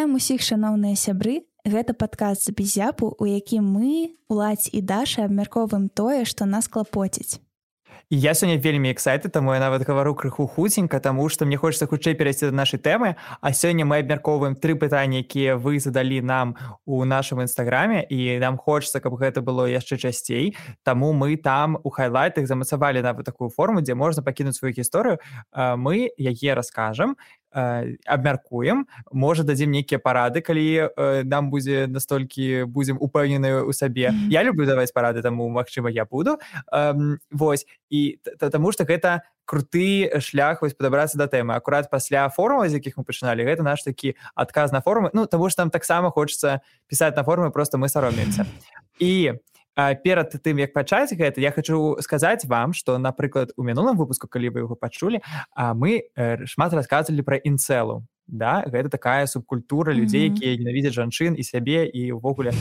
Вітаем усіх шаноўныя сябры. Гэта падказ з бізяпу, у якім мы, уладзь і даша абмяркоўваем тое, што нас клапоціць. Я сёння вельмі эксайты, таму я нават гавару крыху хуценька, таму што мне хочацца хутчэй перайсці да нашай тэмы. А сёння мы абмяркоўваем тры пытанні, якія вы задалі нам у нашым нстаграме і нам хочацца, каб гэта было яшчэ часцей. Таму мы там у хайлайтах замацавалі нават такую форму, дзе можна пакінуць сваю гісторыю. Мы яе раскажам абмяркуем можа дадзім нейкія парады калі э, нам будзе настолькі будзем упэўнены ў сабе mm -hmm. я люблю даваць парады таму Мачыма я буду. Э, Вось і таму што гэта круты шлях вось падабрацца да тэмы акурат пасля форума з якіх мы пачыналі гэта наш такі адказ на форумы. Ну таму што нам таксама хочацца пісаць на форумы просто мы саромеемся і перад тым як пачаць гэта я хочу сказаць вам что напрыклад у мінулым выпуску калі вы яго пачулі а мы э, шмат расказвалі пра інцэлу. Да гэта такая субкультура людзей якія ненавідзяць жанчын і сябе і ўвогуле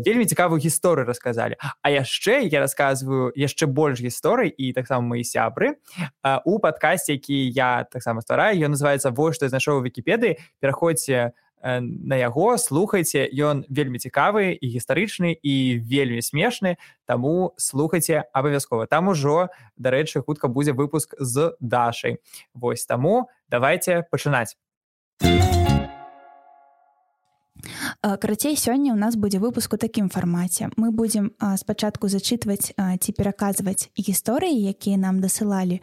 вельмі цікавую гісторыю расказалі. А яшчэ я рассказываю яшчэ больш гісторый і таксама мои сябры у падкасці які я таксама ствараю ён называется вось што знайшоў вкіпедыі пераходзьце на яго слухайце ён вельмі цікавы і гістарычны і вельмі смешны таму слухайце абавязкова. Там ужо дарэчы хутка будзе выпуск з дашай. Восьось таму давайте пачынаць карацей сёння у нас будзе выпуск у такім фармаце мы будзем спачатку зачытваць ці пераказваць гісторыі якія нам дасылалі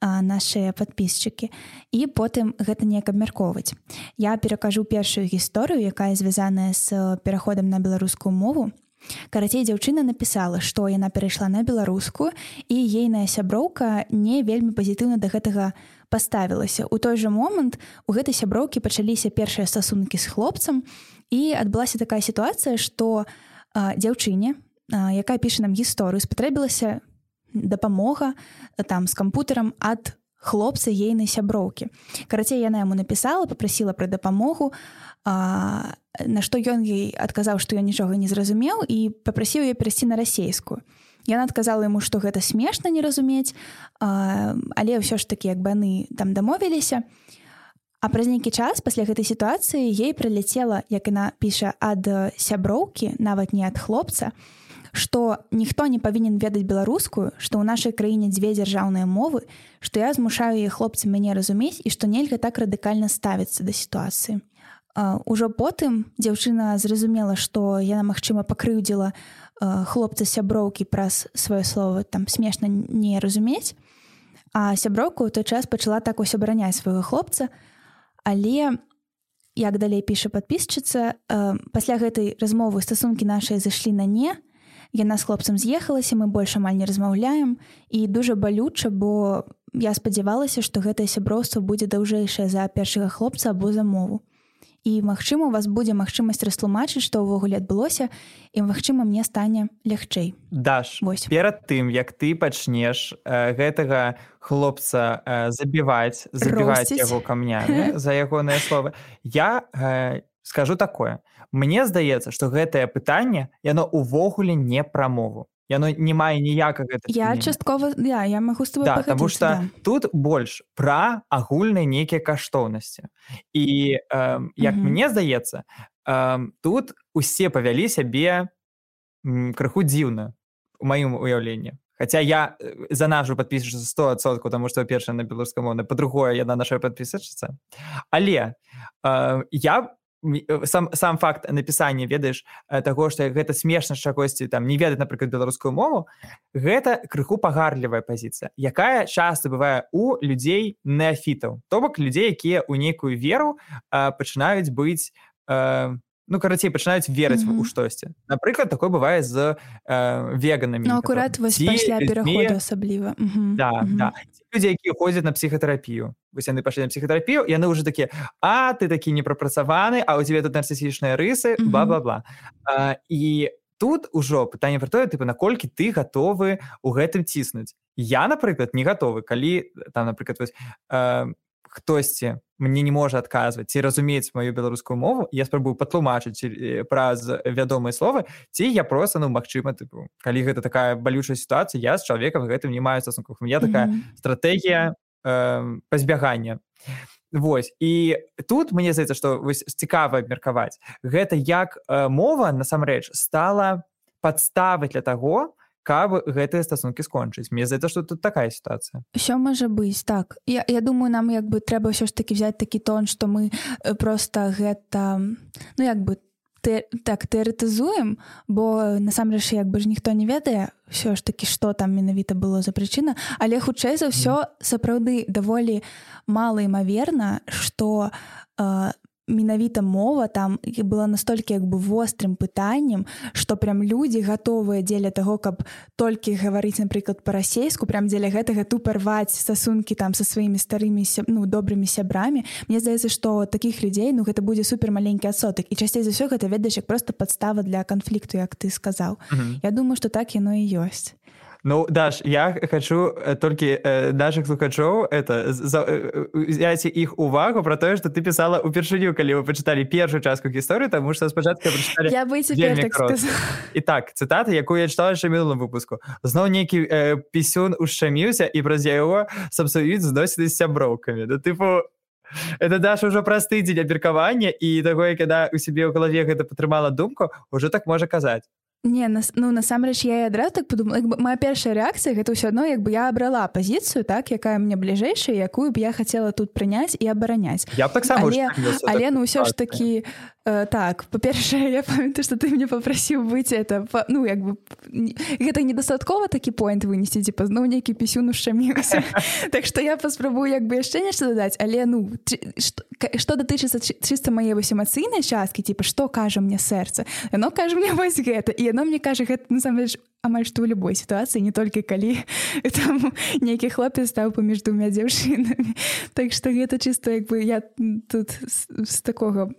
нашыя подписчыкі і потым гэта неяк абмяркоўваць. Я перакажу першую гісторыю якая звязаная з пераходам на беларускую мову. Карацей дзяўчына напісала што яна перайшла на беларускую і ейная сяброўка не вельмі пазітыўна да гэтага паставілася у той жа момант у гэтай сяброўкі пачаліся першыя стасункі з хлопцам і адбылася такая сітуацыя што дзяўчыне якая піша нам гісторыю спатрэбілася дапамога там з кампутарам ад хлопца ейнай сяброўкі. Карацей яна яму напісала попрасіла пра дапамогу а, на што ён ей адказаў што ён нічога не зразумеў і попрасіў ее перайсці на расейскую Яна адказала яму што гэта смешна не разумець а, але ўсё ж такі як бы яны там дамовіліся А праз нейкі час пасля гэтай сітуацыі ей прыляцела, як яна піша ад сяброўкі, нават не ад хлопца, што ніхто не павінен ведаць беларускую, што ў нашай краіне дзве дзяржаўныя мовы, што я змушаю яе хлопцы мяне разумець і што нельга так радыкальна ставіцца да сітуацыі. Ужо потым дзяўчына зразумела, што яна, магчыма, пакрыўдзіла хлопца сяброўкі праз сваё слово там смешна не разумець. А сяброўка ў той час пачала так ось абараняць свайго хлопца, але як далей піша подпісчыца пасля гэтай размовы стасункі нашыя зайшлі на не. Яна з хлопцам з'ехалася мы больш амаль не размаўляем. І дужа балюча бо я спадзявалася што гэтае сяброўства будзе даўжэйшае за першага хлопца або за мову і магчыма у вас будзе магчымасць растлумачыць што ўвогуле адбылося і магчыма мне стане лягчэй. Даш вось. перад тым як ты пачнеш э, гэтага хлопца э, забіваць забіваць яго камнямі за ягоныя словы я э, скажу такое. Мне здаецца што гэтае пытанне яно увогуле не пра мову яно не мае ніякага я часткова я, я могу да, потому что да. тут больш пра агульныя нейкія каштоўнасці і э, як мне здаецца э, тут усе павялі сябе крыху дзіўна у маім уяўленні Хаця я за нашу подпісчу 100соткаў тому что першая на беларускамоўна по-другое яна наша подпісачыцца але э, я сам сам факт напісання ведаеш э, таго што гэта смешна чагосьці там не ведаць напрыклад беларускую мову гэта крыху пагарлівая пазіцыя якая часто бывае у людзей неафітаў то бок людзей якія ў нейкую веру пачынаюць быць у ну карацей пачынаюць верыць mm -hmm. у штосьці напрыклад такое бывае з э, веганамі ну, акурат пераходу асабліва mm -hmm. да, mm -hmm. да. людзі якія ходзяць на псіхатэрапію вось яны пашлі на псіхатэрапію яны ўжо такі а ты такі непрапрацаваны а у тебе тут нарцысічныя рысы mm -hmm. бла-бла-бла і тут ужо пытанне пра тое тыпу наколькі ты гатовы у гэтым ціснуць я напрыклад не гатовы калі там напрыклад вось э, хтосьці мне не можа адказваць ці разумець маю беларускую мову я спрабую патлумачыць праз вядомыя словы ці я просто ну магчыма тыпу калі гэта такая балючая сітуацыя я з чалавекам гэтым не маю стасунках у меня такая mm -hmm. стратэгія э, пазбягання Вось і тут мне здаецца што вось цікава абмеркаваць гэта як э, мова насамрэч стала падставы для таго каб гэтыя стасункі скончыць. Мне здаецца што тут такая сітуацыя. Ўсё можа быць так. Я, я думаю нам як бы трэба ўсё ж таки взять такі тон што мы э, просто гэта ну як бы ты так тэарэтызуем бо насамрэч як бы ж ніхто не ведае ўсё ж такі што там менавіта было за прычына але хутчэй за ўсё сапраўды даволі мала імаверна што э, менавіта мова там была настолькі як бы вострым пытаннем что прям людзі гатовыя дзеля таго каб толькі гаварыць напрыклад па-расейску прям дзеля гэтага тупо рваць стасункі там со сваімі старымі ну добрымі сябрамі Мне здаецца что таких людзей ну гэта будзе супер маленькі адсотак і часцей за ўсё гэта ведаеш як просто падстава для канфлікту як ты сказаў mm -hmm. Я думаю что так яно і ёсць Ну даш я хочу э, толькі э, наших слухачоў это взять іх увагу про тое что ты писала упершыню калі вы почыталі першую частку гісторыі тому что спачатку так і так цытата якую я читала яшчэ мінулым выпуску. Зноў нейкі э, пісюн ушчаміўся і праз яго сапсуюць зносіны з сяброўкамі да тыпу это даш ужо праз тыдзень абмеркавання і таго когда у сябе ў галаве гэта падтрымала думку уже так можа казаць Не нас ну насамрэч я адразу так подумала бы моя першая рэакцыя гэта ўсё адно як бы я абрала пазіцыю так якая мне бліжэйшая якую б я хацела тут прыняць і абараняць. Я таксама але, але ну ўсё ж такі Э, так па-першае я памятаю что ты мне попрасіў быць это ну як бы гэта недастаткова такі поинт вынесці типа зноў нейкі пісюну шчаміўся так что я паспрабую як бы яшчэ нешта дадаць але ну что датычыцца чыста мае вось эмацыйнай часткі типа что кажа мне сэрца яно кажа мне вось гэта. І яно мне кажа гэта насамрэч амаль што ў любой сітуацыі не толькі калі там нейкі хлопец стаў паміж двумя дзяўчынамі так што гэта чыста як бы я тут з такога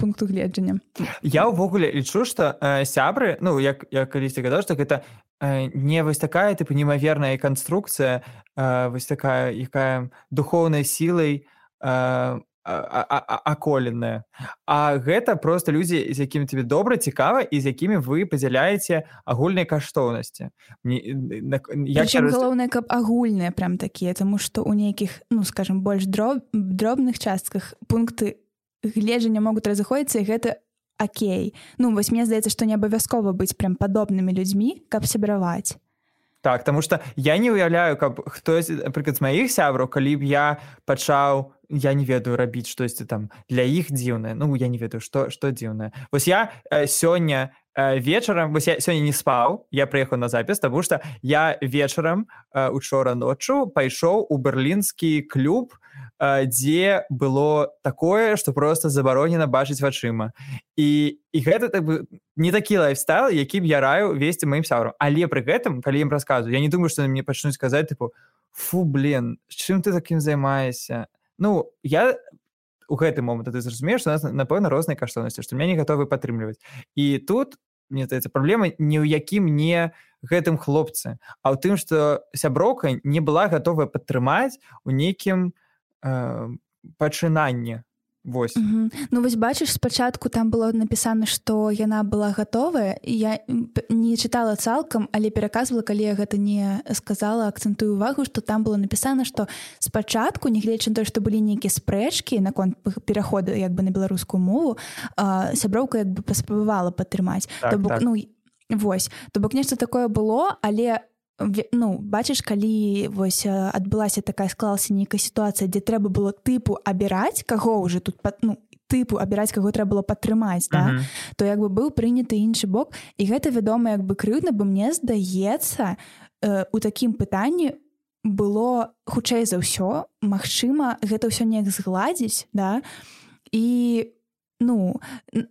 пункту гледжання я ўвогуле лічу што э, сябры ну як я калісьці гадаў так это э, не вось такая тыпу немаверная канструкцыя э, вось такая якая духоўнай сілай э, аколенная А гэта просто людзі з якімі тебе добра цікава і з якімі вы падзяляеце агульныя каштоўнасці. Галоўнае каб агульныя прям такія тому что у нейкіх ну скажем больш дроб дробных частках пункты гледжання могуць разыходзіцца і гэта Окей ну вось мне здаецца што не абавязкова быць прям падобнымі людзьмі каб сябраваць так тому что я не уяўляю каб хтось напрыклад з маіх сябраў калі б я пачаў я не ведаю рабіць штосьці там для іх дзіўнае ну я не ведаю что что дзіўнае вось я э, сёння э, вечарам вось я сёння не спаў я прыехаў на запіс тому что я вечарам э, учора ноччу пайшоў у берлінскі клуб э, дзе было такое что просто забаронена бачыць вачыма. І і гэта так бы не такі лайфстайл які б я раю весці маім сябрам. Але пры гэтым калі ім расказваю я не думаю что мне пачнуць сказаць тыпу фу блин чым ты таким займаешься ну я у гэты момант ты зразумееш у нас напэўна розныя каштоўнасці што меня не гатовы падтрымліваць. І тут мне здаецца праблема ні ў якім не гэтым хлопцы а ў тым что сяброўка не была готовая падтрымаць у нейкім э, пачынанне Вось. Угу. Ну вось бачыш спачатку там было напісана што яна была гатовая я не чытала цалкам але пераказвала калі я гэта не сказала акцэнтую увагу што там было напісана што спачатку нягледзячы той што былі нейкія спрэчкі наконт пераходу як бы на беларускую мову сяброўка як бы паспрабавала падтрымаць так, бок так. ну вось то бок нешта такое было але ну бачыш калі вось адбылася такая склалася нейкая сітуацыя дзе трэба было тыпу абіраць каго уже тут ну тыпу абіраць каго трэба было падтрымаць да? uh -huh. то як бы быў прыняты іншы бок і гэта вядома як бы крыўдна бы мне здаецца э, у такім пытанні было хутчэй за ўсё Мачыма гэта ўсё неяк згладзіць да і ну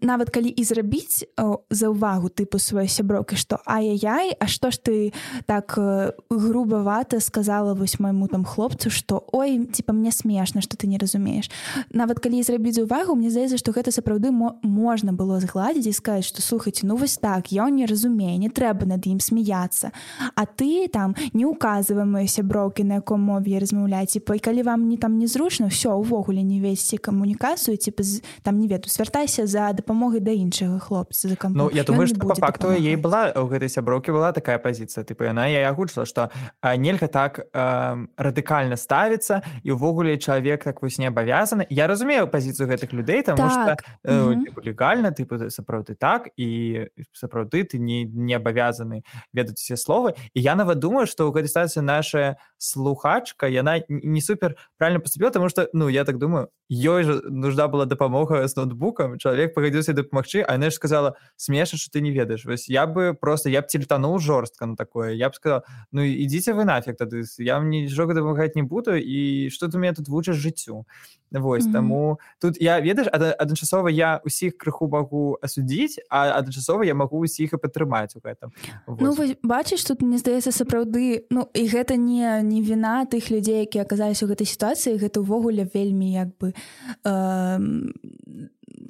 нават калі і зрабіць за ўвагу тыпу сваёй сяброўкі што ай-яй А што ж ты так э, грубавата сказала вось майму там хлопцу што ой типа мне смешна што ты не разумееш нават калі зрабіць увагу мне здаецца што гэта сапраўды мо можна было згладзіць і сказаць што слухайце ну вось так я не разумею не трэба над ім смяяться А ты там не указывай мае сяброўкі на яком мове размаўляць і па калі вам не там незручна все увогуле не весці камунікацыю типа там не веду звяртайся за дапамогай да іншага хлопца за Ну я думаю что по факту ей была у гэтай сяброўкі была такая пазіцыя тыпу яна я агучыла что нельга так э, радыкальна ставіцца і ўвогуле чалавек так вось не абавязаны я разумею пазіцыю гэтых людей там так. э, легальна тыпу сапраўды так і сапраўды ты не не абавязаны ведаць все словы і я нават думаю что ў гэтай стацыі наша слухачка яна не супер правильно поступила потому что ну я так думаю ёй же нужна была дапамога с ноутбукам чалавек пагадзіўся дапамагчы а яна ж сказала смешна что ты не ведаеш вось я бы просто я б цельтанул жорстка на такое. Я б сказал ну ідзіце вы нафиг тады я мне нічога дапамагаць не буду і что ты мне тут вучыш жыццю? Вось mm -hmm. таму тут я ведаеш адначасова я усіх крыху магу асудзіць а адначасова я магу усіх і падтрымаць у гэтым. Ну, вось, бачыш тут мне здаецца сапраўды ну і гэта не не віна тых людзей які аказаліся у гэтай сітуацыі гэта ўвогуле вельмі як бы э,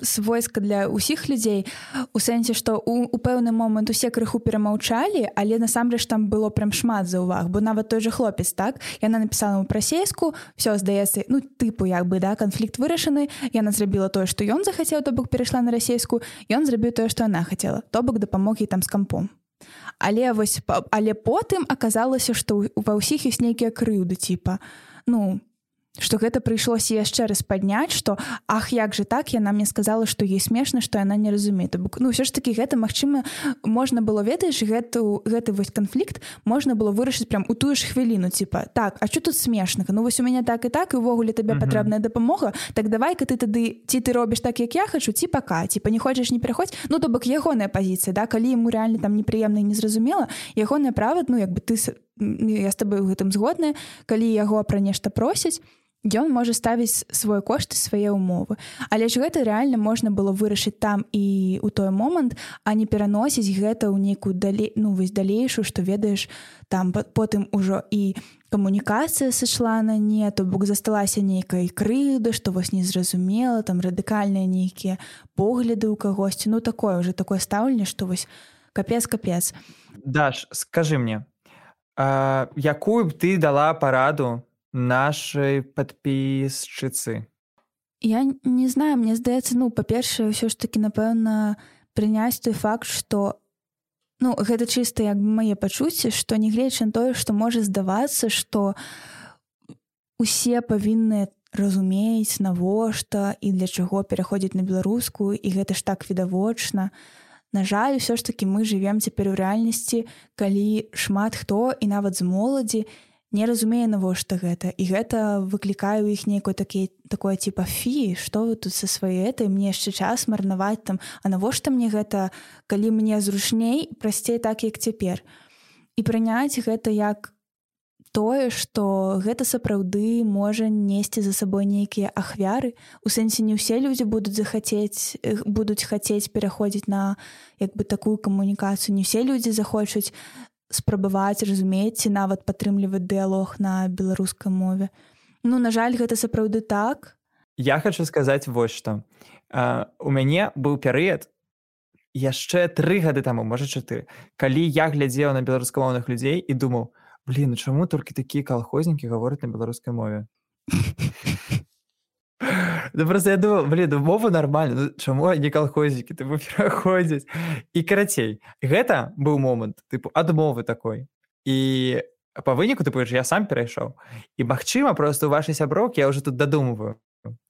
свойска для ўсіх людзей. У сэнсе што у, у пэўны момант усе крыху перамаўчалі але насамрэч там было прям шмат за ўваг бо нават той же хлопец так? Яна напісала пра сеску все здаецца ну тыпу як бы да канфлікт вырашаны яна зрабіла тое што ён захацеў то бок перайшла на расейску ён зрабіў тое што она хацела то бок дапамог там з кампом але вось але потым аказалася што ва ўсіх ёсць нейкія крыўды типа ну что гэта прыйшлося яшчэ раз падняць что ах як же так яна мне сказала что ей смешна что яна не разумеет бок ну все ж таки гэта Мачыма можна было ведаеш гэту гэты вось канфлікт можна было вырашыць прям у тую ж хвіліну типа так а что тут смешнага Ну вось у мяне так і так і увогуле табе патрэбная дапамога так давай-ка ты тады ці ты робіш так як я хочу ці пока типа не хочаш не пераходзь ну то бок ягоная пазіцыя да калі ему реально там непрыемна незразумела ягоная права ну як бы ты я с тобой у гэтым згодная калі яго пра нешта просяць ён можа ставіць свой кошт і свае ўмовы але ж гэта рэальна можна было вырашыць там і у той момант а не пераносіць гэта ў нейкую далей ну вось далейшую што ведаеш там потым ужо і камунікацыя сышла на не то бок засталася нейкай крыўда што вось незразумела там радыкальныя нейкія погляды ў кагосьці. Ну такое уже такое стаўленне што вось капец капец. Даш скажи мне а, якую б ты дала параду нашай падпісчыцы я не знаю мне здаецца ну па-першае ўсё ж таки напэўна прыняць той факт что ну гэта чыста як мае пачуцці што нягледзячы на тое што можа здавацца что усе павінны разумець навошта і для чаго пераходзіць на беларускую і гэта ж так відавочна На жаль усё ж таки мы живвем цяпер у рэальнасці калі шмат хто і нават з моладзі не разумее навошта гэта. І гэта выклікаю іх нейкое такі такое типа фі что вы тут са свае этой? Мне яшчэ час марнаваць там. А навошта мне гэта калі мне зручней прасцей так як цяпер? І прыняць гэта як тое что гэта сапраўды можа несці за сабой нейкія ахвяры. У сэнсе не ўсе людзі будуць захацець будуць хацець пераходзіць на як бы такую камунікацыю. Не все людзі захочуць спрабаваць разумець ці нават падтрымліваць дыялог на беларускай мове. Ну на жаль гэта сапраўды так. Я хочу сказаць вось што. У мяне быў перыяд яшчэ тры гады таму можа чаты калі я глядзеў на беларускамоўных людзей і думаў блин ну чаму толькі такія калхознікі гавораць на беларускай мове Ну, просто я думал блин ну, мова нормально ну, чаму не калхозікі ты пераходзіць і карацей гэта быў момант тыпу адмовы такой. І по выніку ты будешь я сам перайшоў і магчыма просто у вашай сяброўкі я уже тут дадумываю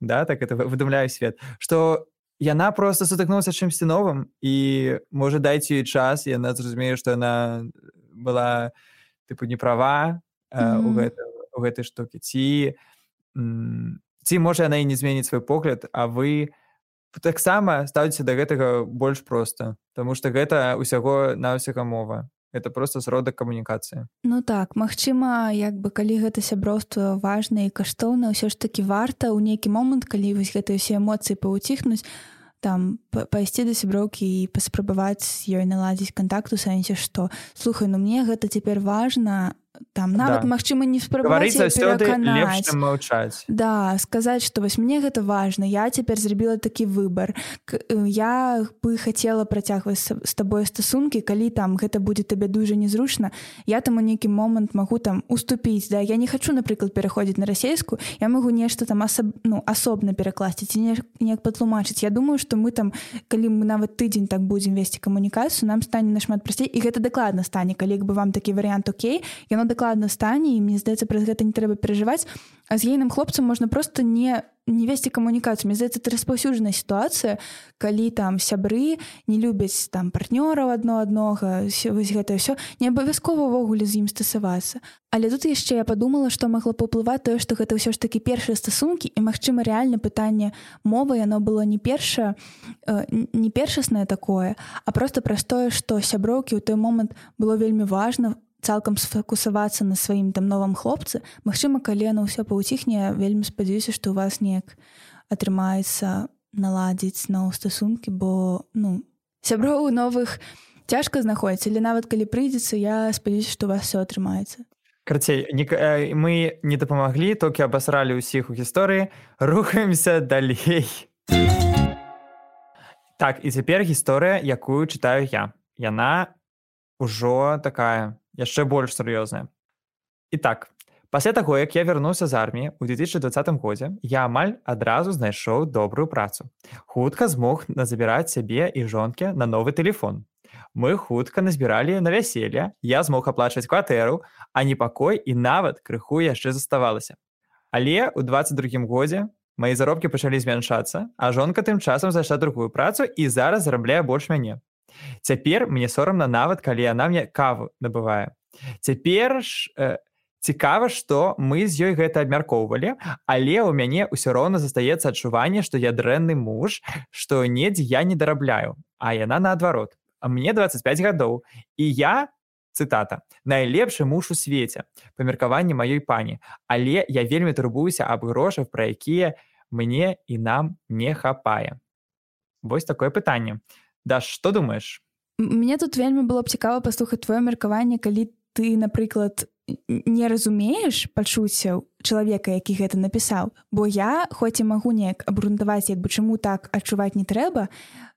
да так это выдумляю свет что яна просто сутыкнулася чымсьці новым і можа даць ёй час яна зразумею что яна была тыпу не права mm -hmm. у, гэта, у гэтай штукі ці ці можа яна і не зменіць свой погляд а вы таксама ставіце да гэтага больш проста Таму што гэта ўсяго на ўсяга мова. Это просто сродак камунікацыі. Ну так Мачыма як бы калі гэта сяброўства важна і каштоўна ўсё ж такі варта ў нейкі момант калі вось гэтыя ўсе эмоцыі паўціхнуць там пайсці да сяброўкі і паспрабаваць ёй наладзіць кантакту сэнсе што. Слухай ну мне гэта цяпер важна там нават Да. магчыма не спрабаваць пераканаць маўчаць. Да, сказаць, што вось мне гэта важна, я цяпер зрабіла такі выбар. Э, Я бы хацела працягваць з табой стасункі, калі там гэта будзе табе дужа незручна, я там у нейкі момант магу там уступіць. Да? Я не хачу, напрыклад, пераходзіць на расейскую, я магу нешта там асаб... ну, асобна перакласці ці не- неяк патлумачыць. Я думаю, што мы там, калі мы нават тыдзень так будзем весці камунікацыю, нам стане нашмат прасцей і гэта дакладна стане, калі бы вам такі варыянт окей, яно дакладна стане і мне здаецца праз гэта не трэба перажываць а з ейным хлопцам можна просто не не весці камунікацыю здаецца это распаўсюджаная сітуацыя калі там сябры не любяць там партнёраў адно аднога сь- вось гэта ўсё не абавязкова ўвогуле з ім стасавацца. Але тут яшчэ я подумала што магло паўплываць тое што гэта ўсё ж такі першыя стасункі і магчыма рэальна пытанне мовы яно было не першае э, не першаснае такое а просто праз тое што сяброўкі ў той момант было вельмі важна цалкам сфокусавацца на сваім там новым хлопцы Магчыма калі яно ўсё паўціхне вельмі спадзяюся што у вас неяк атрымаецца наладзіць зноў стасункі бо ну сяброў новых цяжка знаходзіць але нават калі прыйдзецца я спадзяюся што у вас все атрымаецца Карацей, не, э, мы не дапамаглі, толькі абасралі ўсіх у гісторыі, рухаемся далей. Так, і цяпер гісторыя, якую чытаю я. Яна ўжо такая яшчэ больш сур'ёзная. І так, пасля таго, як я вярнуўся з арміі ў 2020 годзе, я амаль адразу знайшоў добрую працу. Хутка змог назабіраць сябе і жонкі на новы телефон. Мы хутка назбіралі на вяселле, я змог аплачваць кватэру, а непакой і нават крыху яшчэ заставалася. Але ў 22 годзе мои заробкі пачалі змяншацца, а жонка тым часам зайшла другую працу і зараз зарабляе больш мяне. Цяпер мне сорамна нават, калі яна мне каву набывае. Цяпер ж э, цікава, што мы з ёй гэта абмяркоўвалі, але ў мяне ўсё роўна застаецца адчуванне, што я дрэнны муж, што недзе я не дарабляю, а яна наадварот. Мне 25 гадоў і я цытата найлепшы муж у свеце па меркаванні маёй пані але я вельмі турбуюся аб грошах пра якія мне і нам не хапае Вось такое пытанне да што думаеш мне тут вельмі было б цікава паслухаць твоё меркаванне калі ты напрыклад не разумееш пачуццяў чалавека які гэта напісаў бо я хоць і магу неяк абрунтаваць як бы чаму так адчуваць не трэба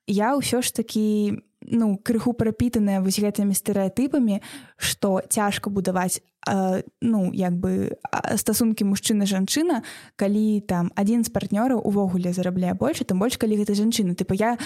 я ўсё ж такі ну крыху прапітаная вось гэтымі стэеатыпамі што цяжка будаваць ну як бы стасункі мужчына жанчына калі там адзін з партнёраў увогуле зарабляе больш тым больш калі гэта жанчына. Тыпа я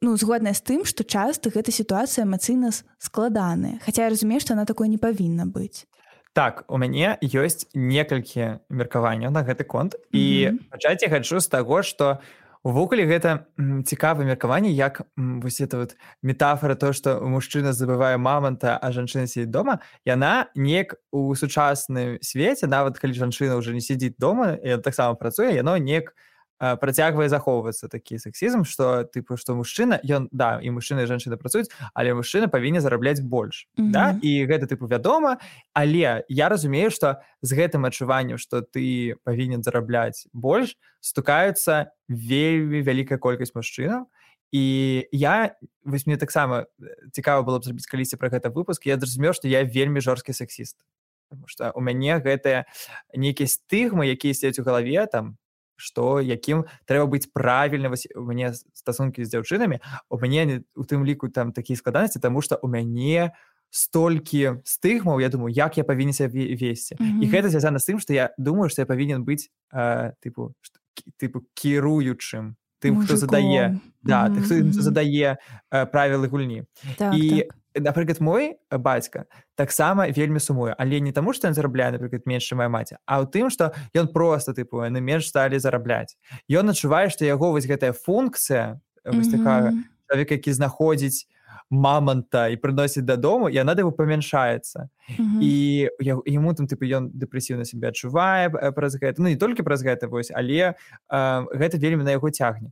ну згодная з тым што часта гэта сітуацыя эмацыйна складаная. Хаця я разумею што она такое не павінна быць. Так у мяне ёсць некалькі меркаванняў на гэты конт. І пачаць я хачу з таго што увогуле гэта м, цікавае меркаванне як вось это вот метафора то што мужчына забывае маманта а жанчына сидзіць дома яна неяк у сучасным свеце нават калі жанчына ўжо не сядзіць дома і таксама працуе яно неяк а, працягвае захоўвацца такі сексізм што тыпу што мужчына ён да і мужчына і жанчына працуюць але мужчына павінен зарабляць больш да? Мгм. і гэта тыпу вядома але я разумею што з гэтым адчуваннем што ты павінен зарабляць больш стукаюцца вельмі вялікая колькасць мужчынаў. І я вось мне таксама э, цікава было б зрабіць калісьці пра гэта выпуск я зразумеў што я вельмі жорсткі сексіст. Потому что у мяне гэтыя нейкія стыгмы якія сядзяць у галаве там што якім трэба быць правільна вось у мяне стасункі з дзяўчынамі у мяне не- у тым ліку там такія складанасці таму што у мяне столькі стыгмаў я думаю як я павінен сябе весці і Мгм. гэта звязана з тым што я думаю што я павінен быць э, тыпу што- тыпу кіруючым тым хто задае Мужиком. да ты хто мгм. задае э, правілы гульні так, і так. напрыклад мой э, бацька таксама вельмі сумуе але не таму што ён зарабляе напрыклад менш чым мая маці а ў тым што ён просто тыпу яны менш сталі зарабляць ён адчувае што яго вось гэтая функцыя э, вось такая Мгм. чалавек які знаходзіць маманта і прыносіць дадому яна дыву памяншаецца Мгм. і я- яму там тыпу ён дэпрэсіўна себе адчувае э, праз гэта ну не толькі праз гэта вось але э, гэта вельмі на яго цягне.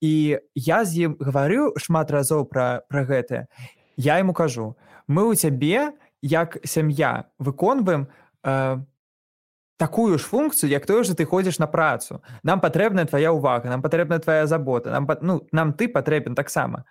І я з ім гаварыў шмат разоў пра пра гэтае. Я ему кажу мы у цябе як сям'я выконваем э, такую ж функцыю як тое że ты ходзіш на працу. Нам патрэбная твоя ўвага нам патрэбна твоя забота нам ну нам ты патрэбен таксама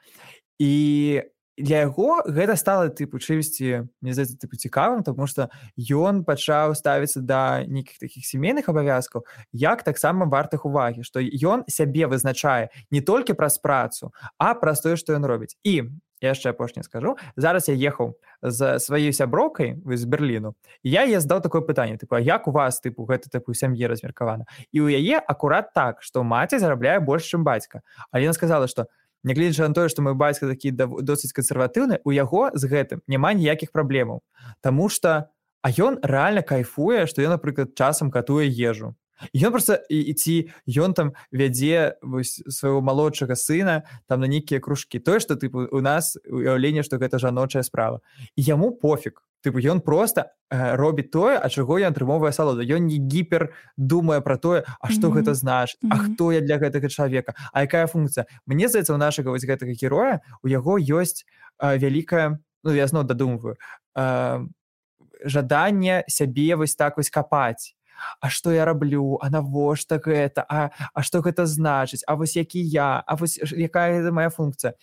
і для яго гэта стала тыпу чымсьці мне здаецца тыпу цікавым тому что ён пачаў ставіцца да нейкіх таких сямейных абавязкаў як таксама вартых увагі што ён сябе вызначае не толькі праз працу а праз тое што ён робіць. І яшчэ апошні скажу. Зараз я ехаў за сваёй сяброкай вы з берерліну я я здаў такое пытанне тыпу як у вас тыпу гэта такую сям'і размеркавана? І ў яе акурат так што маці зарабляе больш чым бацька. Але яна сказала что у нягледзячы на тое што мой бацька такі досыць кансерватыўны у яго з гэтым няма ніякіх праблемаў. Таму что а ён рэальна кайфуе што ён напрыклад часам катуе ежу. Ён просто і ці ён там вядзе свайго малодшага сына там на нейкія кружкі. Тое што тыпу у нас уяўленне што гэта жаночая справа. І яму пофиг тыпу ён просто э, робіць тое а чаго я атрымоўвае салода ён не гіпер думае про тое А что mm -hmm. гэта знач А хто я для гэтага чалавека А якая функція Мне здаецца у нашага вось гэтага героя у яго ёсць э, вялікая ну я зноў дадумваю э, жаданне сябе вось так вось капаць. А што я раблю? А навошта гэта? А А што гэта значыць? А вось які я? А вось якая моя функція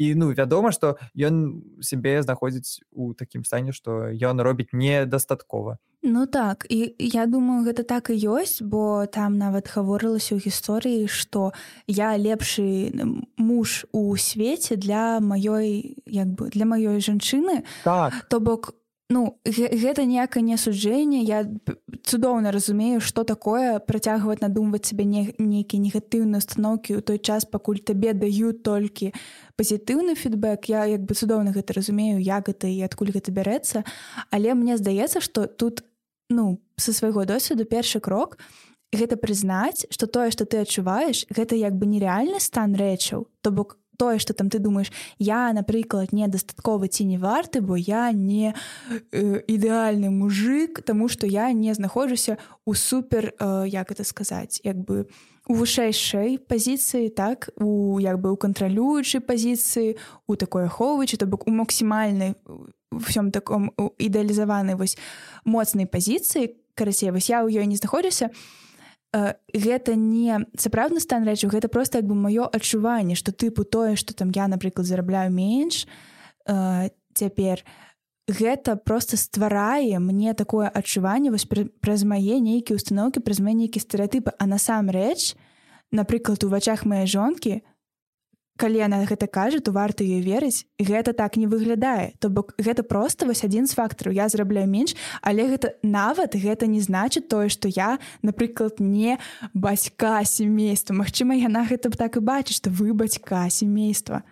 і ну вядома што ён сябе знаходзіць у такім стане што ён робіць недастаткова. Ну так і я думаю гэта так і ёсць бо там нават гаворылася ў гісторыі што я лепшы муж у свеце для маёй як бы для маёй жанчыны. Так. То бок ну гэта ніякае не асуджэнне я цудоўна разумею што такое працягваць надумваць сабе не нейкія негатыўныя установкі ў той час пакуль табе даюць толькі пазітыўны фідбэк я як бы цудоўна гэта разумею як гэта і адкуль гэта бярэцца але мне здаецца што тут ну са свайго досведу першы крок гэта прызнаць што тое што ты адчуваеш гэта як бы нереальны стан рэчаў то бок тое что там ты думаешь я напрыклад недастаткова ці не варты бо я не э, ідэальны мужик тому что я не знаходжуся у супер э, як это сказаць як бы у вышэйшай пазіцыі так у як бы у кантралюючай пазіцыі у такой ахоўваючы то бок у максімальнай всём таком ідэалізаванай вось моцнай пазіцыі карацей вось я ў ёй не знаходжуся то Э, гэта не сапраўдны стан рэчаў гэта просто як бы маё адчуванне што тыпу тое што там я напрыклад зарабляю менш э, цяпер гэта просто стварае мне такое адчуванне праз мае нейкія установкі праз мае нейкія стэеатыпы а насамрэч напрыклад у вачах мае жонкі калі яна гэта кажа то варта ёй верыць. Гэта так не выглядае. То бок гэта просто вось адзін з фактараў. Я зарабляю менш але гэта нават гэта не значыць тое што я напрыклад не бацька семейства Мачыма яна гэта б так і бачыць што вы бацька семейства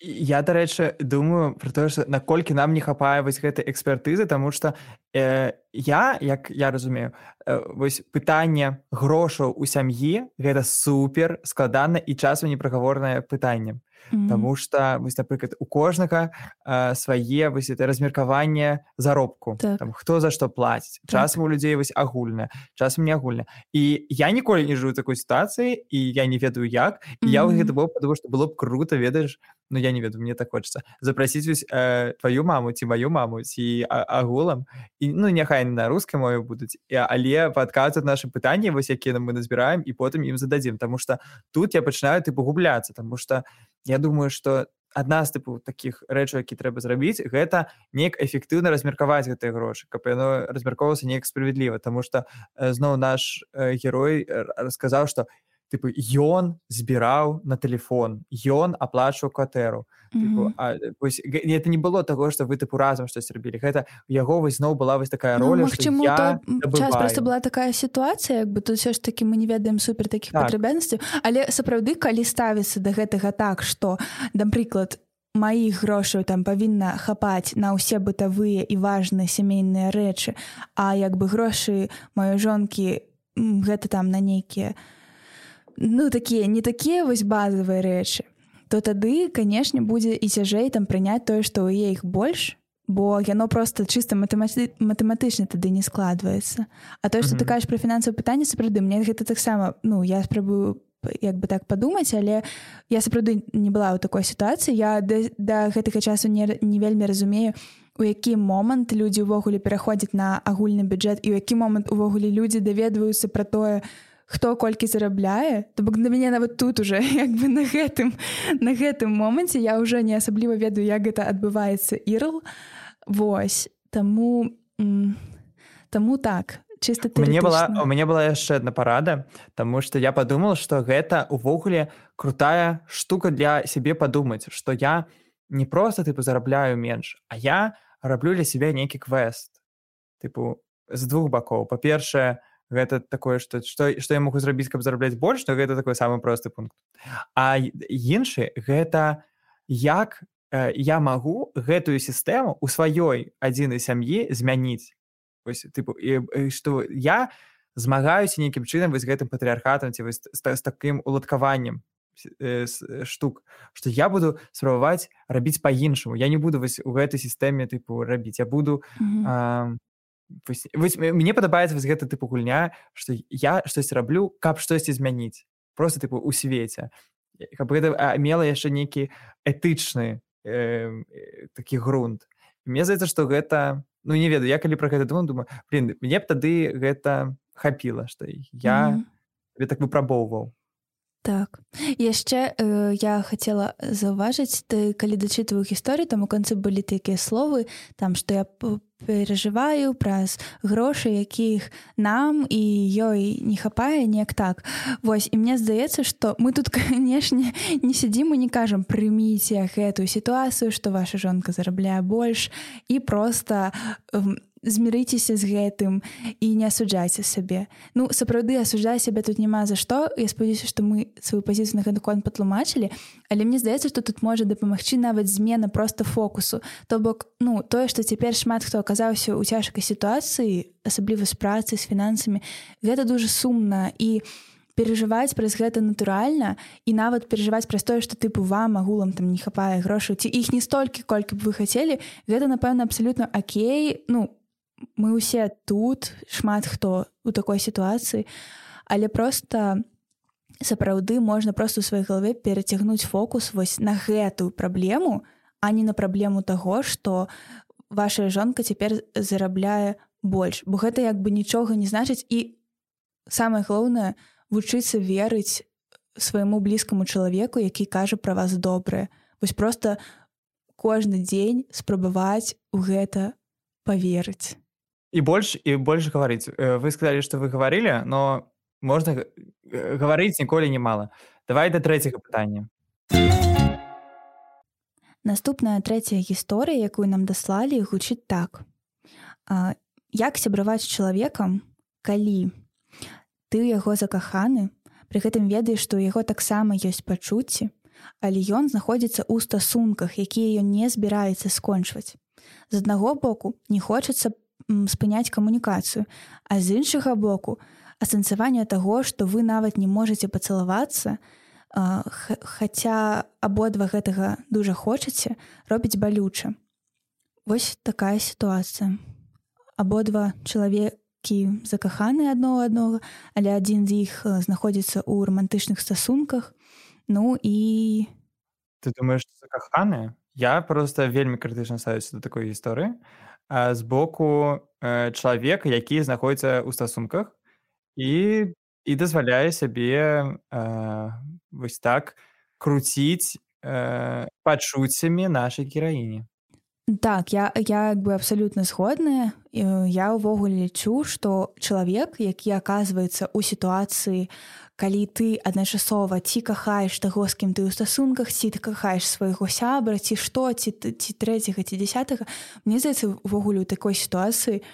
я дарэчы думаю про тое что наколькі нам не хапае вось гэтай экспертызы тому что э, я як я разумею э, вось пытанне грошаў у сям'і гэта супер складана і часу непрагаворнае пытанне Mm -hmm. Таму што вось напрыклад у кожнага э, свае вось это размеркаванне заробку так. там, хто за што плаціць так. часам у людзей вось агульна часам не агульна і я ніколі не жыву такой сітуацыі і я не ведаю як mm -hmm. я гэта было потому што было б круто ведаеш Ну я не веду мне так хочется. Запрасіць вось э, твою маму ці маю маму ці агулам і ну няхай на рускай мове будуць але падказваць наши пытанні вось якія мы назбіраем і потым ім зададзім Таму что тут я пачынаю ты погубляцца тому что я думаю что адна з тыпу таких рэчаў які трэба зрабіць гэта неяк эфектыўна размеркаваць гэтыя грошы каб яно размяркоўвалася неяк справядліва тому что э, зноў наш э, герой расказаў что тыпу ён збіраў на телефон ён аплачваў кватэру это не было того что вы тыпу разам штось рабілі гэта яго вось зноў была вось такая роля ну, я просто была такая сітуацыя як бы тут все ж таки мы не ведаем супер таких так. патрабянасцяў але сапраўды калі ставіцца до гэтага так что напрыклад маіх грошаў там павінна хапаць на ўсе бытавыя і важныя сямейныя рэчы а як бы грошы маёй жонкі гэта там на нейкія ну такія не такія вось базавыя рэчы то тады канешне будзе і цяжэй там прыняць тое што ў е іх больш бо яно просто чыста матэматы... матэматычна тады не складваецца А тое што mm -hmm. ты кажаш пра фінансавае пытанне сапраўды мне гэта таксама ну я спрабую як бы так падумаць але я сапраўды не была ў такой сітуацыі я да, да гэтага часу не, не вельмі разумею у які момант людзі ўвогуле пераходзяць на агульны бюджэт і ў які момант увогуле людзі даведваюцца пра тое хто колькі зарабляе то бок на мяне нават тут уже як бы на гэтым на гэтым моманце я ўжо не асабліва ведаю як гэта адбываецца ірл Вось. Таму таму так. Чыста мне была у мяне была яшчэ одна парада Таму што я падумал што гэта увогуле крутая штука для сябе падумаць што я не просто тыпу зарабляю менш а я раблю для сябе нейкі квест. Тыпу з двух бакоў па-першае гэта такое что что что я могу зрабіць каб зарабляць больш то гэта такой самы просты пункт. А іншы гэта як э, я магу гэтую сістэму у сваёй адзінай сям'і змяніць ось тыпу что я змагаюся нейкім чынам вось гэтым патрыархатам ці вось з, з таким уладкаваннем э, штук что я буду спрабаваць рабіць по-іншаму я не буду вось у гэтай сістэме тыпу рабіць я буду mm -hmm. э, вось, вось, мне падабаецца вось гэта тыпу гульня што я штось раблю каб штосьці змяніць просто тыпу у свеце каб гэта мела яшчэ нейкі этычны э, такі грунт. Мне здаецца што гэта ну не ведаю я калі пра гэта думаю думаю блин мне б тады гэта хапіла што я mm -hmm. так выпрабоўваў Так. Яшчэ э, я хацела заўважыць ты калі дачытваю гісторыю там у канцы былі такія словы там што я перажываю праз грошы якіх нам і ёй не хапае неяк так. Вось і мне здаецца што мы тут канешне не сядзім і не кажам прыміце гэтую сітуацыю што ваша жонка зарабляе больш і просто не змірыцеся з гэтым і не асуджайце сабе ну сапраўды асуджай сябе тут няма за што. Я спадзяюся што мы сваю пазіцыю на гэты кон патлумачылі але мне здаецца што тут можа дапамагчы нават змена просто фокусу. То бок ну тое што цяпер шмат хто аказаўся ў цяжкай сітуацыі асабліва з працай з фінансамі гэта дужа сумна. І у перажываць праз гэта натуральна і нават перажываць праз тое што тыпу вам агулам там не хапае грошаў ці іх не столькі колькі б вы хацелі гэта напэўна абсалютна Окей ну мы ўсе тут шмат хто у такой сітуацыі але просто сапраўды можна просто у сваёй галаве перацягнуць фокус вось на гэтую праблему а не на праблему таго што ваша жонка цяпер зарабляе больш. Бо гэта як бы нічога не значыць і самае галоўнае вучыцца верыць свайму блізкаму чалавеку які кажа пра вас добрае. Вось просто кожны дзень спрабаваць у гэта поверыць і больш і больш гаварыць э, вы сказалі што вы гаварылі но можна гаварыць ніколі немало давай да трэцяга пытання наступная трэцяя гісторыя якую нам даслалі гучыць так. А, як сябраваць чалавекам калі ты яго закаханы пры гэтым ведаеш што ў яго таксама ёсць пачуцці але ён знаходзіцца ў стасунках якія ён не збіраецца скончваць. З аднаго боку не хочацца спыняць камунікацыю. А з іншага боку асэнсаванне таго што вы нават не можете пацалавацца хаця абодва гэтага дужа хочаце робіць балюча. Вось такая сітуацыя. Абодва чалавекі закаханы адно аднога але адзін з іх знаходзіцца ў рамантычных стасунках. Ну і ты думаешь закаханы я просто вельмі крытычна ставіць да такой гісторыі з боку э, чалавека які знаходіцца ў стасунках і і дазваляе сябе э, вось так круціць э, пачуццямі нашай гераіні так я я як бы абсалютна згодная я ўвогуле лічу што чалавек які аказваецца ў сітуацыі у калі ты адначасова ці кахаеш таго з кім ты ў стасунках ці ты кахаеш свайго сябра ці што ці ці трэцяга ці десятага мне здаецца увогуле у такой сітуацыі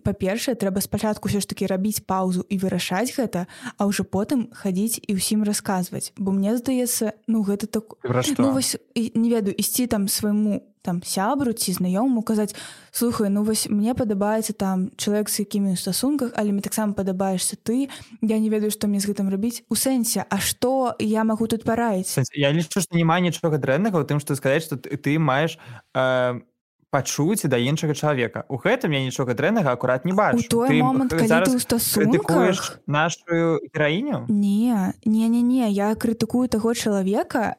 па-першае трэба спачатку ўсё ж такі рабіць паўзу і вырашаць гэта а ўжо потым хадзіць і ўсім расказваць. Бо мне здаецца ну гэта так ну, вось не ведаю ісці там свайму там сябру ці знаёму казаць слухай ну вось мне падабаецца там чалавек з якімі ў стасунках але мне таксама падабаешься ты я не ведаю што мне з гэтым рабіць у сэнсе А што я магу тут параіць? Я лічу што няма нічога дрэннага у тым што сказаць што ты маеш э, пачуць да іншага чалавека. У гэтым я нічога дрэннага акурат не бачу. Той момант нашу краіню не не не не я крытыкую таго чалавека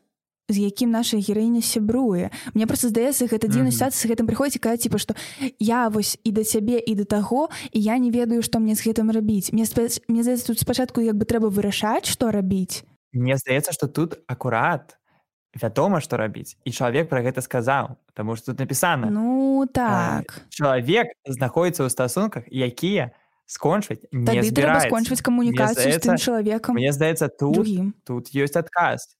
з якім наша гераіня сябруе. Мне просто здаецца гэта дзіўна mm -hmm. ситуация з гэтым прыходзіць казаць типа что я вось і да цябе і да таго і я не ведаю што мне з гэтым рабіць. Мне спа... мне здаецца тут спачатку як бы трэба вырашаць што рабіць. Мне здаецца што тут акурат вядома што рабіць. І чалавек пра гэта сказаў Таму што тут напісана. Ну так. чалавек знаходіцца ў стасунках якія скончваць не скончваць камунікацыю з тым чалавекам Мне здаецца тут Другим. тут ёсць адказ.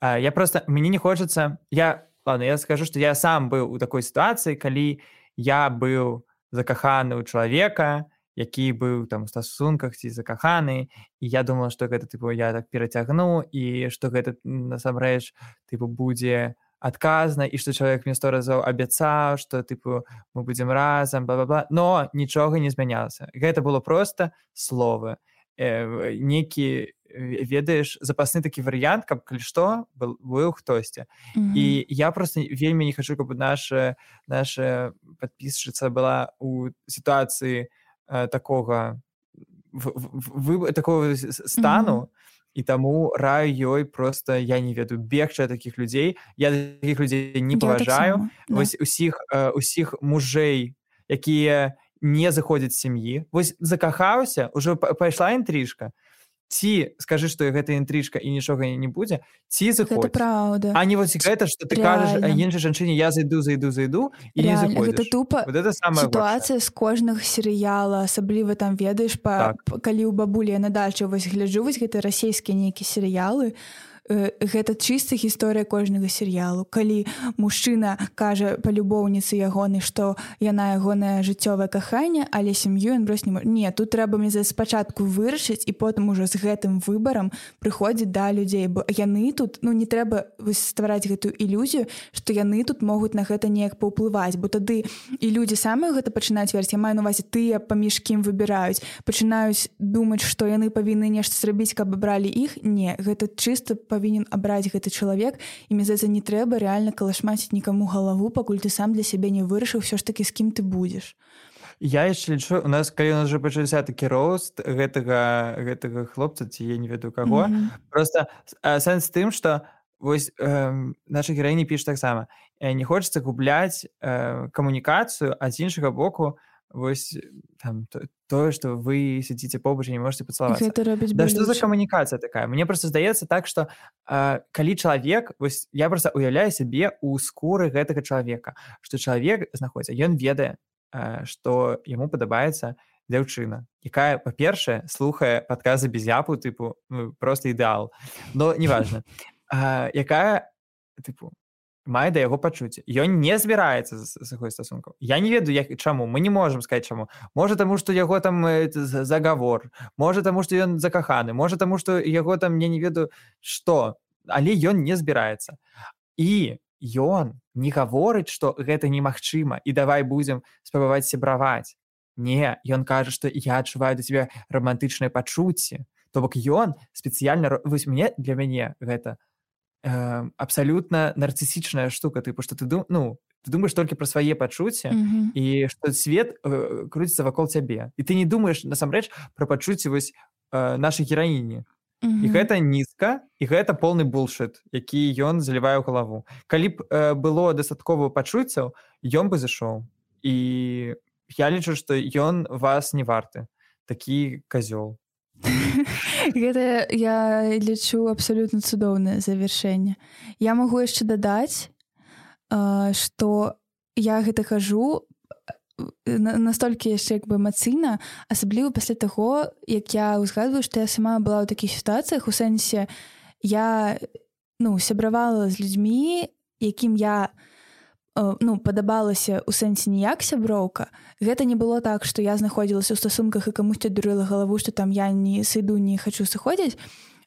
Я просто мне не хочацца я ладно я скажу што я сам быў у такой сітуацыі калі я быў закаханы ў чалавека які быў там у стасунках ці закаханы і я думала што гэта тыпу я так перацягну і што гэта насамрэч тыпу будзе адказна і што чалавек мне сто разоў абяцаў што тыпу мы будзем разам бла бла но нічога не змянялася гэта было просто словы э, некі ведаеш запасны такі варыянт каб калі што был быў хтосьці mm -hmm. і я просто вельмі не хочу каб наша наша подпісчыца была у сітуацыі Э, такого вы такого стану mm -hmm. і таму раю ёй просто я не ведаю бегча таких людзей я таких людзей не паважаю вось усіх усіх мужэй якія не заходзяць сям'і вось закахаўся уже пайшла інтрыжка ці скажы што гэта інтрыжка і нічога не будзе ці заходь праўда. А не вось гэта што ты кажаш іншай жанчыне я зайду зайду зайду і не гэта тупа вот это самая сітуацыя з кожнага серыяла асабліва там ведаеш па так. калі ў бабулі на дачу вось гляджу вось гэта расійскія нейкія серыялы то гэта чыста гісторыя кожнага серыялу. Калі мужчына кажа па любоўніцы ягоны што яна ягонае жыццёвае каханне але сям'ю ён брось не не тут трэба мне спачатку вырашыць і потым ужо з гэтым выбарам прыходзіць да людзей. Бо яны тут ну не трэба ствараць гэтую ілюзію што яны тут могуць на гэта неяк паўплываць. Бо тады і людзі самыя гэта пачынаць верць. Я маю навазе тыя паміж кім выбіраюць. Пачынаюць думаць што яны павінны нешта зрабіць каб абралі іх? Не гэта чыста по павінен абраць гэты чалавек і мне за не трэба рэальна калашмаціць нікаму галаву пакуль ты сам для сябе не вырашыў ўсё ж такі з кім ты будзеш я яшчэ лічу у нас калі у нас уже пачаўся такі рост гэтага гэтага хлопца ці я не ведаю каго mm -hmm. просто сэнс тым что вось э, наша гераіні піш таксама не хочется губляць э, камунікацыю ад іншага боку вось там тое что вы сядзіце побач не можете пацалаваць да что за камунікацыя такая? Мне просто здаецца так что э, калі чалавек вось я просто уяўляю сябе у скуры гэтага чалавека что чалавек знаходіцца ён ведае э, что яму падабаецца дзяўчына якая па-першае слухае падказы без япу тыпу ну, просто ідэал но неважно. Э, якая тыпу мае да яго пачуцці ён не збіраецца з якой стасункаў я не ведаю як чаму. Мы не можемм сказать чаму. Можа таму што яго там загавор можа таму што ён закаханы. Можа таму што яго там мне не ведаю што. Але ён не збіраецца. І ён не гаворыць што гэта немагчыма і давай будзем спрабаваць сябраваць. Не ён кажа што я адчуваю да тебе романтычныя пачуцці то бок ён спецыяльна вось мне для мяне гэта у э, абсалютна нарцысічная штука. Тыпу што ты дум ну ты думаешь толькі пра свае пачуцці mm -hmm. і што свет э, круціцца вакол цябе і ты не думаеш насамрэч пра пачуцці вось э, нашай гераіні mm -hmm. і гэта нізка і гэта полны булшит які ён залівае ў галаву калі б э, было дастаткова пачуццяў ён бы зашоў і я лічу што ён вас не варты. Такі казёл гэта я лічу абсалютна цудоўнае завяршэнне. Я магу яшчэ дадаць што я гэта кажу настолькі яшчэ як бы эмацыйна асабліва пасля таго як я ўзгадваю што я сама была ў такіх сітуацыях у сэнсе я ну сябравала з людзьмі якім я Э, ну падабалася у сэнсе ніяк сяброўка гэта не было так што я знаходзілася ў стасунках і камусьці дурыла галаву што там я не сыду не хачу сыходзіць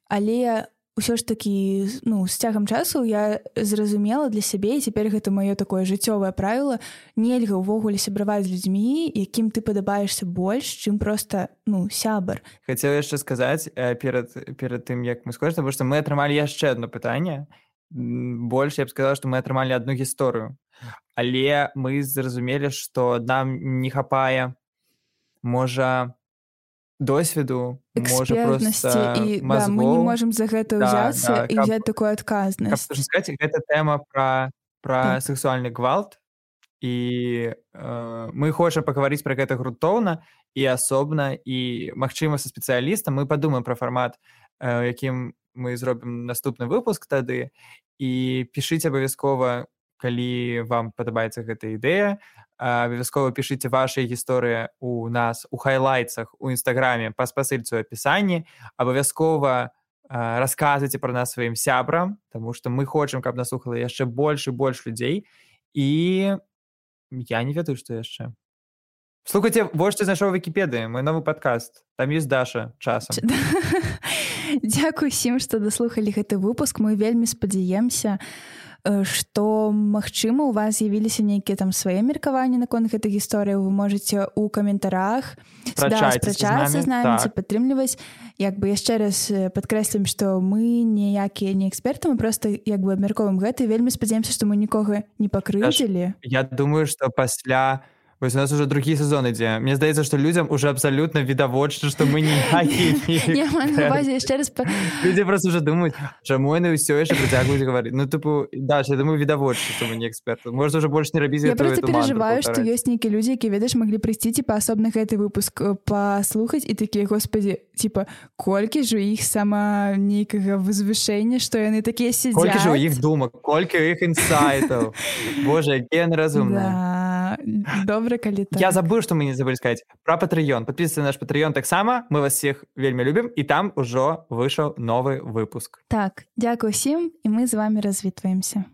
але ўсё ж такі ну з цягам часу я зразумела для сябе і цяпер гэта маё такое жыццёвае правіла нельга ўвогуле сябраваць з людзьмі якім ты падабаешься больш чым просто ну сябар. Хацеў яшчэ сказаць э, перад перад тым як мы скажем потому что мы атрымалі яшчэ одно пытанне. Больш я б сказала што мы атрымалі одну гісторыю але мы зразумелі што нам не хапае можа досведу можа просто і да, мы не мазгоў можам за гэта Да, ўзяцца да, і каб- взять такую адказнасць. сказать, гэта тэма пра пра Так. сексуальны гвалт. І э, мы хочам пагаварыць пра гэта грунтоўна і асобна і магчыма са спецыялістам мы падумаем пра фармат э, якім мы зробім наступны выпуск тады. І пішыце абавязкова калі вам падабаецца гэта ідэя абавязкова пішыце вашыя гісторыі у нас у хайлайтсах у нстаграме па спасыльцу апісанні абавязкова расказвайце пра нас сваім сябрам Таму што мы хочам каб нас слухала яшчэ больш і больш людзей і я не ведаю што яшчэ слухайце вось што знайшоў вікіпедыі мой новы падкаст там ёсць даша часам Дзякуй усім што даслухалі гэты выпуск. Мы вельмі спадзяемся э, што магчыма у вас з'явіліся нейкія там свае меркаванні наконт гэтай гісторыі вы можете у каментарах спрачацца з намі, так. падтрымліваць як бы яшчэ раз э, падкрэслім што мы ніякія не эксперты мы просто як бы абмярковым гэта вельмі спадзяемся што мы нікога не пакрыўдзілі Я думаю што пасля вось у нас уже другі сезон ідзе Мне здаецца што людзям уже абсалютна відавочна што мы увазе яшчэ раз Людзі просто уже думаюць чаму яны ўсё яшчэ працягваюць гаварыць Ну тыпу да я думаю відавочна што мы не эксперты. Можна уже больш не рабіць Я просто перажываю што ёсць нейкія людзі які ведаеш маглі прыйсці типа асобна гэты выпуск э, паслухаць і такія господі типа колькі ж у іх сама нейкага возвышэння што яны такія сядзяць іх думак колькі іх інсайтаў Боже які яны разумныя да. Добра калі так. Я забыл што мы не забылі сказаць пра патрыён подписывайся на наш патрыён таксама мы вас всех вельмі любім і там ужо выйшаў новы выпуск. Так дзякуй усім і мы з вами развітваемся